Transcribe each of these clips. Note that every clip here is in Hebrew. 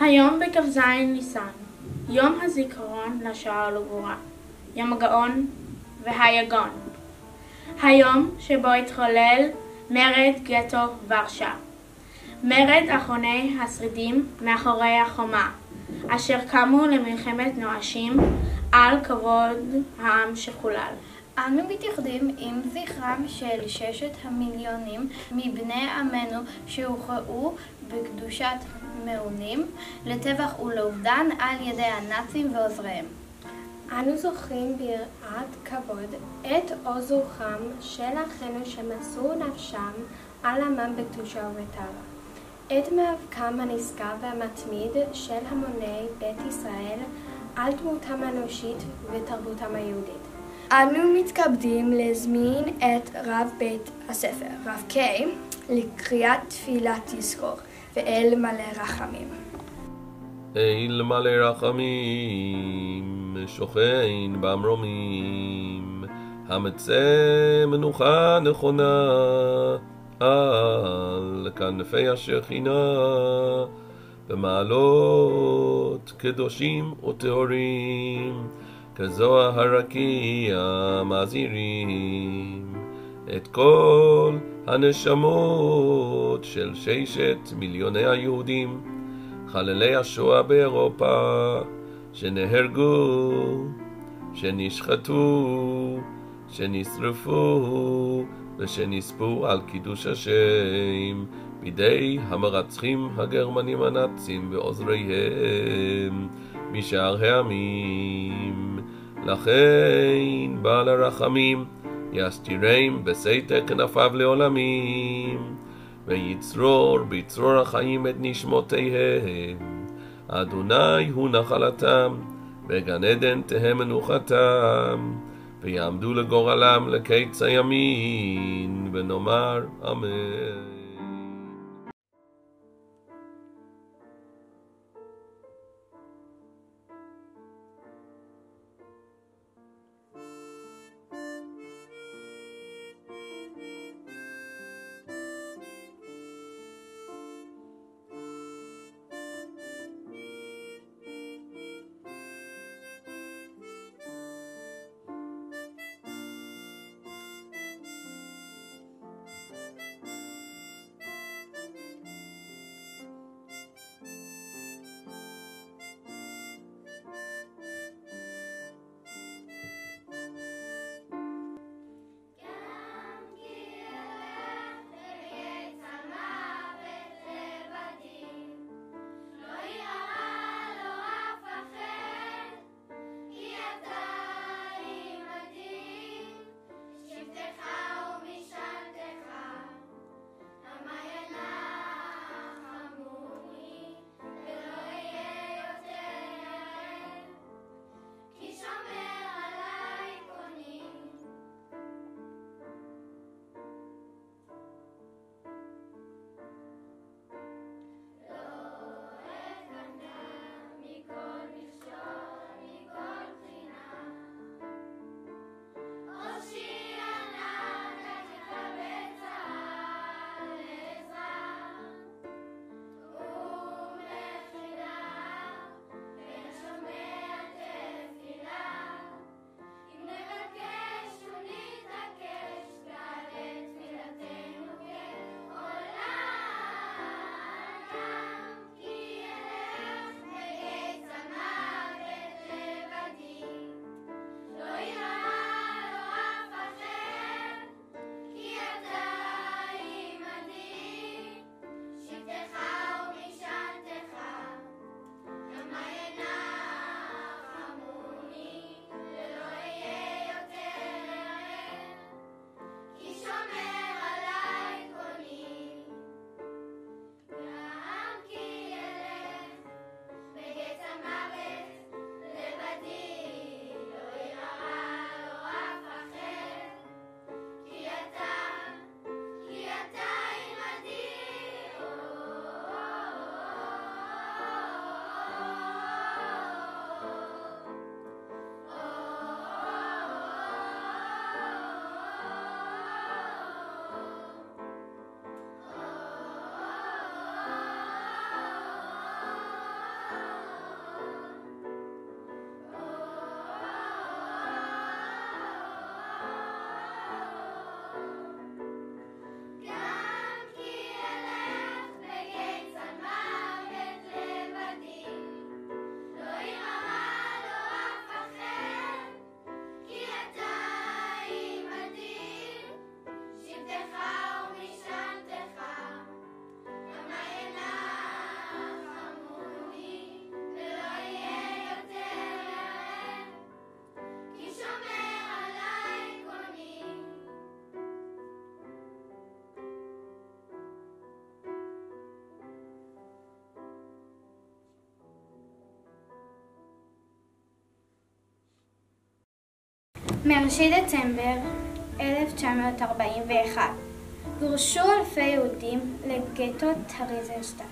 היום בכ"ז ניסן, יום הזיכרון לשואה ולגבורה, יום הגאון והיגון. היום שבו התחולל מרד גטו ורשה. מרד אחרוני השרידים מאחורי החומה, אשר קמו למלחמת נואשים על כבוד העם שחולל. אנו מתייחדים עם זכרם של ששת המיליונים מבני עמנו שהוכרעו בקדושת מעונים לטבח ולאובדן על ידי הנאצים ועוזריהם. אנו זוכרים ביראת כבוד את עוז רוחם של אחינו שמסרו נפשם על עמם בקדושה ובטהרה. את מאבקם הנשגב והמתמיד של המוני בית ישראל על דמותם האנושית ותרבותם היהודית. אנו מתכבדים להזמין את רב בית הספר, רב קיי, לקריאת תפילת תזכור, ואל מלא רחמים. אל מלא רחמים, שוכן במרומים, המצא מנוחה נכונה על כנפי השכינה, במעלות קדושים וטהורים. כזוהר הרקיע מזהירים את כל הנשמות של ששת מיליוני היהודים, חללי השואה באירופה, שנהרגו, שנשחטו, שנשרפו ושנספו על קידוש השם בידי המרצחים הגרמנים הנאצים ועוזריהם משאר העמים. לכן בעל הרחמים יסתירם בסתר כנפיו לעולמים, ויצרור בצרור החיים את נשמותיהם. אדוני הוא נחלתם, בגן עדן תהא מנוחתם, ויעמדו לגורלם לקיץ הימין, ונאמר אמן. מראשית דצמבר 1941 גורשו אלפי יהודים לגטו טריזנשטט,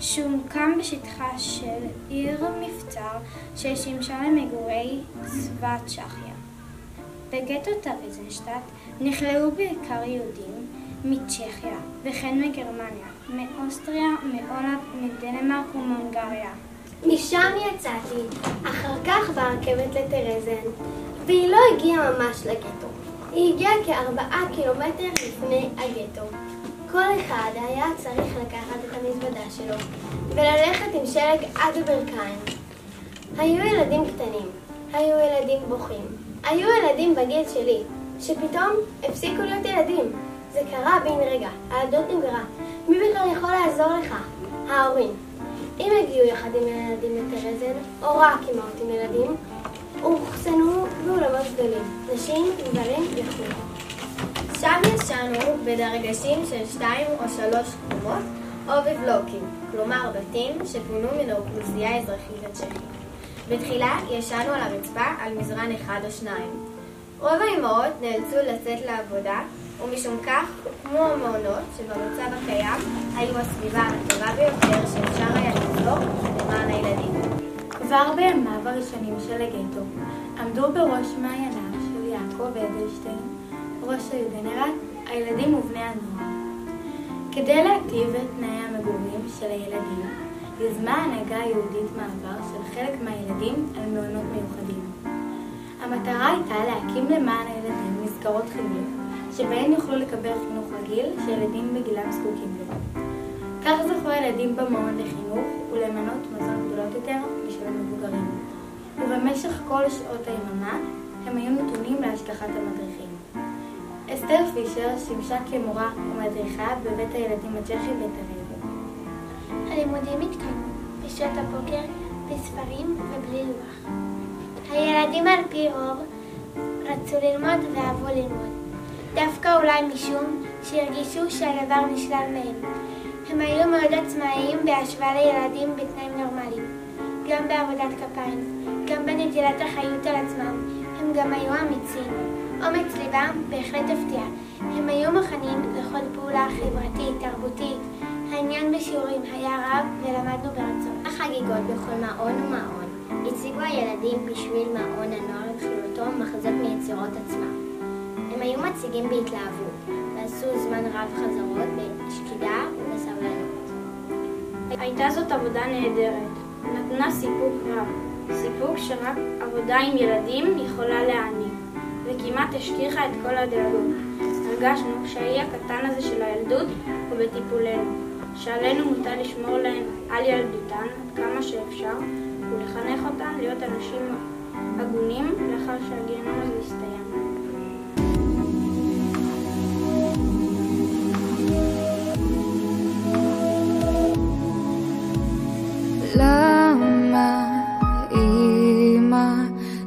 שהוקם בשטחה של עיר מבצר ששימשה למגורי צבא צ'כיה. בגטו טריזנשטט נכלאו בעיקר יהודים מצ'כיה וכן מגרמניה, מאוסטריה, מהולנד, מדנמרק ומהונגריה. משם יצאתי, אחר כך ברכבת לטרזן, והיא לא הגיעה ממש לגטו. היא הגיעה כארבעה קילומטר לפני הגטו. כל אחד היה צריך לקחת את המזוודה שלו וללכת עם שלג עד הברכיים. היו ילדים קטנים, היו ילדים בוכים, היו ילדים בגיל שלי, שפתאום הפסיקו להיות ילדים. זה קרה בן רגע, הילדות נגרעה. מי בכלל יכול לעזור לך? ההורים. אם הגיעו יחד עם הילדים לטרזן, או רק אמהות עם ילדים, אוחסנו באולמות גדולים, נשים, גברים וכו'. שם ישנו בדרגשים של שתיים או שלוש קומות או בבלוקים, כלומר בתים שפונו מן האוכלוסייה האזרחית הצ'כית. בתחילה ישנו על הרצפה על מזרן אחד או שניים. רוב האמהות נאלצו לצאת לעבודה, ומשום כך, כמו המעונות שבמצב הקיים, היו הסביבה הטובה ביותר שאפשר היה ליצור למען הילדים. כבר בימיו הראשונים של הגטו עמדו בראש מעייניו של יעקב אדלשטיין, ראש העיר גנרל, הילדים ובני הנוער. כדי להטיב את תנאי המגורים של הילדים, יזמה ההנהגה היהודית מעבר של חלק מהילדים על מעונות מיוחדים. המטרה הייתה להקים למען הילדים מסגרות חינוך, שבהן יוכלו לקבל חינוך רגיל שילדים בגילם זקוקים לו. כך זכו הילדים במעון לחינוך ולמנות מזון גדולות יותר משל המבוגרים. ובמשך כל שעות היממה הם היו נתונים להשגחת המדריכים. אסתר פישר שימשה כמורה ומדריכה בבית הילדים הצ'כי בטרזן. הלימודים התקיימו בשעות הבוקר בספרים ובלי לוח. הילדים על פי רוב רצו ללמוד ואהבו ללמוד, דווקא אולי משום שהרגישו שהדבר נשלל מהם. הם היו מאוד עצמאיים בהשוואה לילדים בתנאים נורמליים, גם בעבודת כפיים, גם בנטילת אחריות על עצמם, הם גם היו אמיצים. אומץ ליבם בהחלט הפתיע. הם היו מוכנים לכל פעולה חברתית, תרבותית. העניין בשיעורים היה רב ולמדנו ברצון. החגיגות בכל מעון ומעון הציגו הילדים בשביל מעון הנוער בכללותו מחזות מיצירות עצמם. הם היו מציגים בהתלהבות, ועשו זמן רב חזרות בשקידה. הייתה זאת עבודה נהדרת, נתנה סיפוק רב, סיפוק שרק עבודה עם ילדים יכולה להעניק, וכמעט השכיחה את כל הדאגות. הרגשנו שהאי הקטן הזה של הילדות הוא בטיפולנו, שעלינו מוטל לשמור להן על ילדותן עד כמה שאפשר, ולחנך אותן להיות אנשים הגונים לאחר שהגיהנום הזה יסתיים.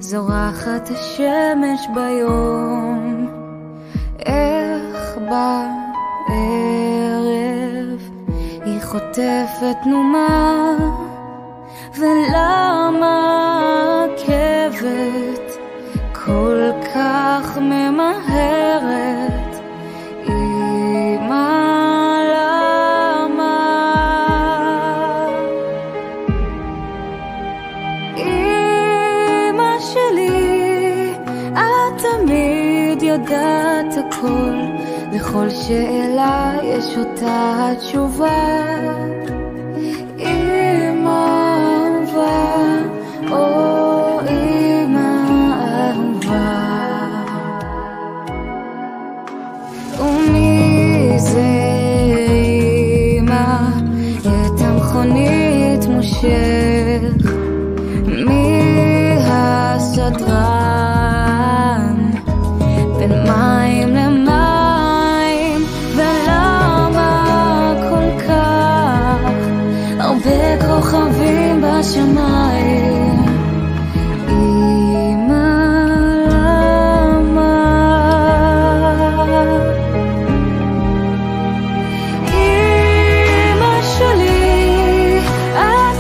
זורחת השמש ביום? איך בערב היא חוטפת תנומה? ולמה עקבת כל כך ממהרת? למה? יודעת הכל, לכל שאלה יש אותה תשובה.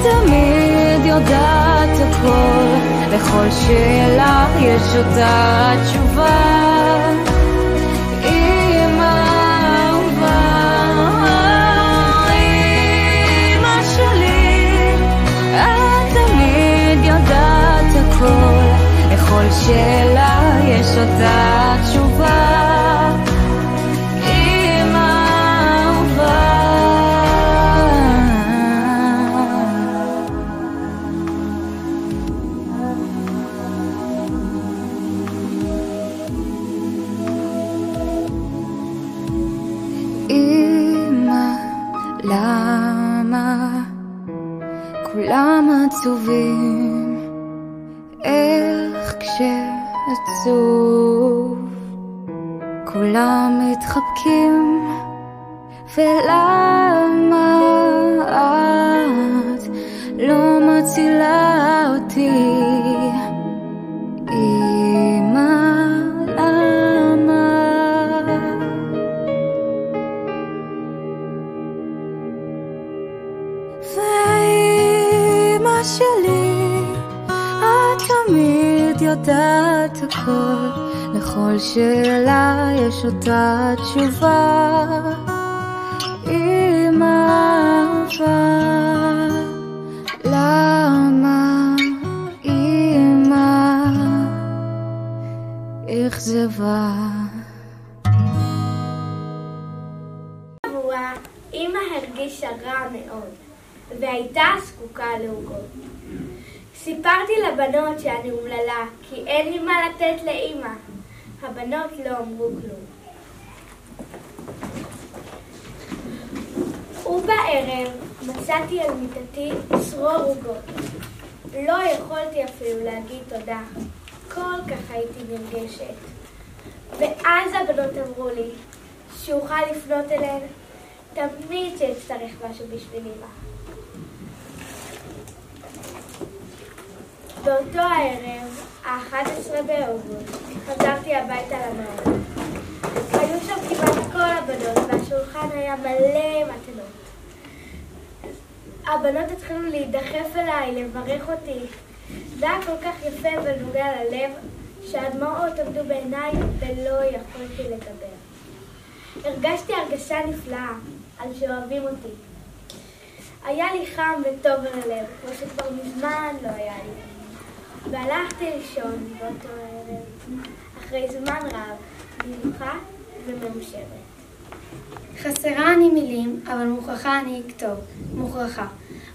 תמיד יודעת הכל, לכל שאלה יש אותה תשובה. למה כולם עצובים? איך כשעצוב כולם מתחבקים? ולמה את לא מצילה אותי? שלי, את תמיד יודעת הכל, לכל שאלה יש אותה תשובה. אמא אהובה, למה? אמא? אכזבה? אמא הרגישה רע מאוד, והייתה זקוקה לעוגות. סיפרתי לבנות שאני אומללה, כי אין לי מה לתת לאמא. הבנות לא אמרו כלום. ובערב מצאתי על מיטתי צרור עוגות. לא יכולתי אפילו להגיד תודה. כל כך הייתי נרגשת. ואז הבנות אמרו לי שאוכל לפנות אליהן תמיד שאצטרך משהו בשביל אמא. באותו הערב, ה-11 באוגוסט, חזרתי הביתה למעון. היו שם כמעט כל הבנות, והשולחן היה מלא מתנות. הבנות התחילו להידחף אליי, לברך אותי. זה היה כל כך יפה ונוגע ללב, שהדמעות עמדו בעיניי ולא יכולתי לדבר. הרגשתי הרגשה נפלאה על שאוהבים אותי. היה לי חם וטוב על הלב, כמו שכבר מזמן לא היה לי. והלכתי לישון באותו ערב, אחרי זמן רב, נינוחה ומאושרת. חסרה אני מילים, אבל מוכרחה אני אכתוב, מוכרחה.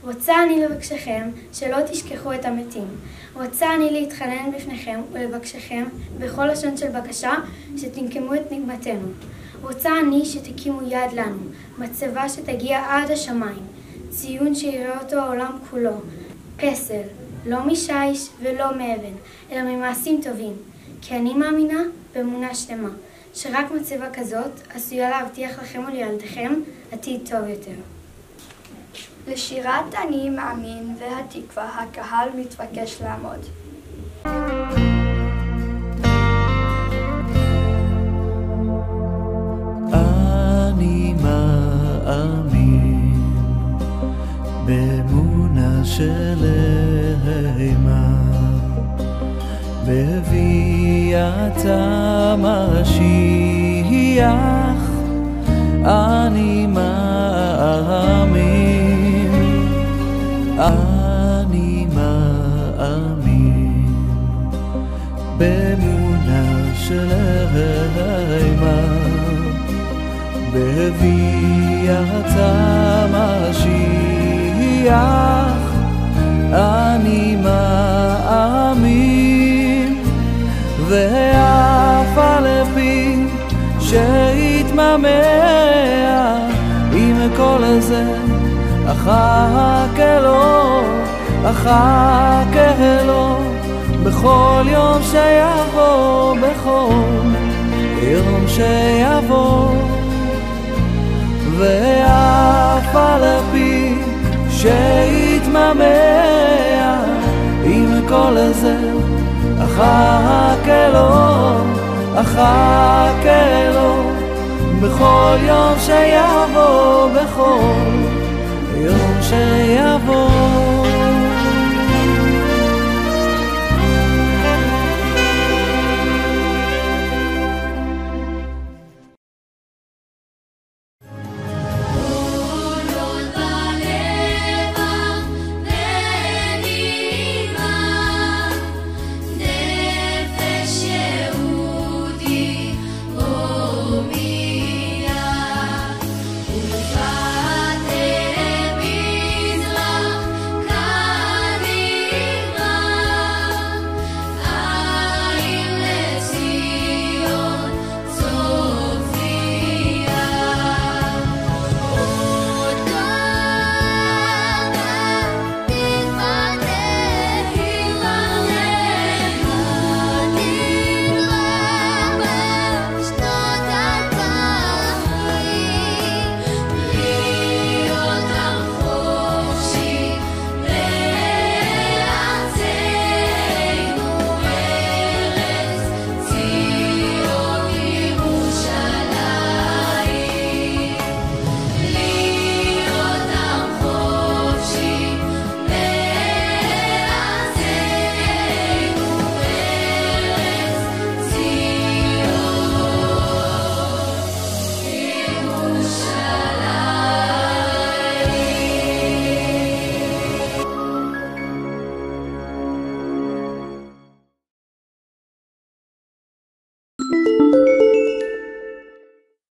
רוצה אני לבקשכם שלא תשכחו את המתים. רוצה אני להתחנן בפניכם ולבקשכם בכל לשון של בקשה שתנקמו את נקמתנו. רוצה אני שתקימו יד לנו, מצבה שתגיע עד השמיים, ציון שיראה אותו העולם כולו, פסל, לא משיש ולא מאבן, אלא ממעשים טובים. כי אני מאמינה באמונה שלמה, שרק מצבה כזאת עשויה להבטיח לכם ולילדיכם עתיד טוב יותר. לשירת אני מאמין והתקווה הקהל מתבקש לעמוד. אני מאמין באמונה שלמה בביאת המשיח אני אחכה לו, אחכה לו בכל יום שיבוא, בכל יום שיבוא. ואף על פי שיתממע עם כל זה אחכה לו, אחכה לו בכל יום שיבוא, בכל ביום שיבוא.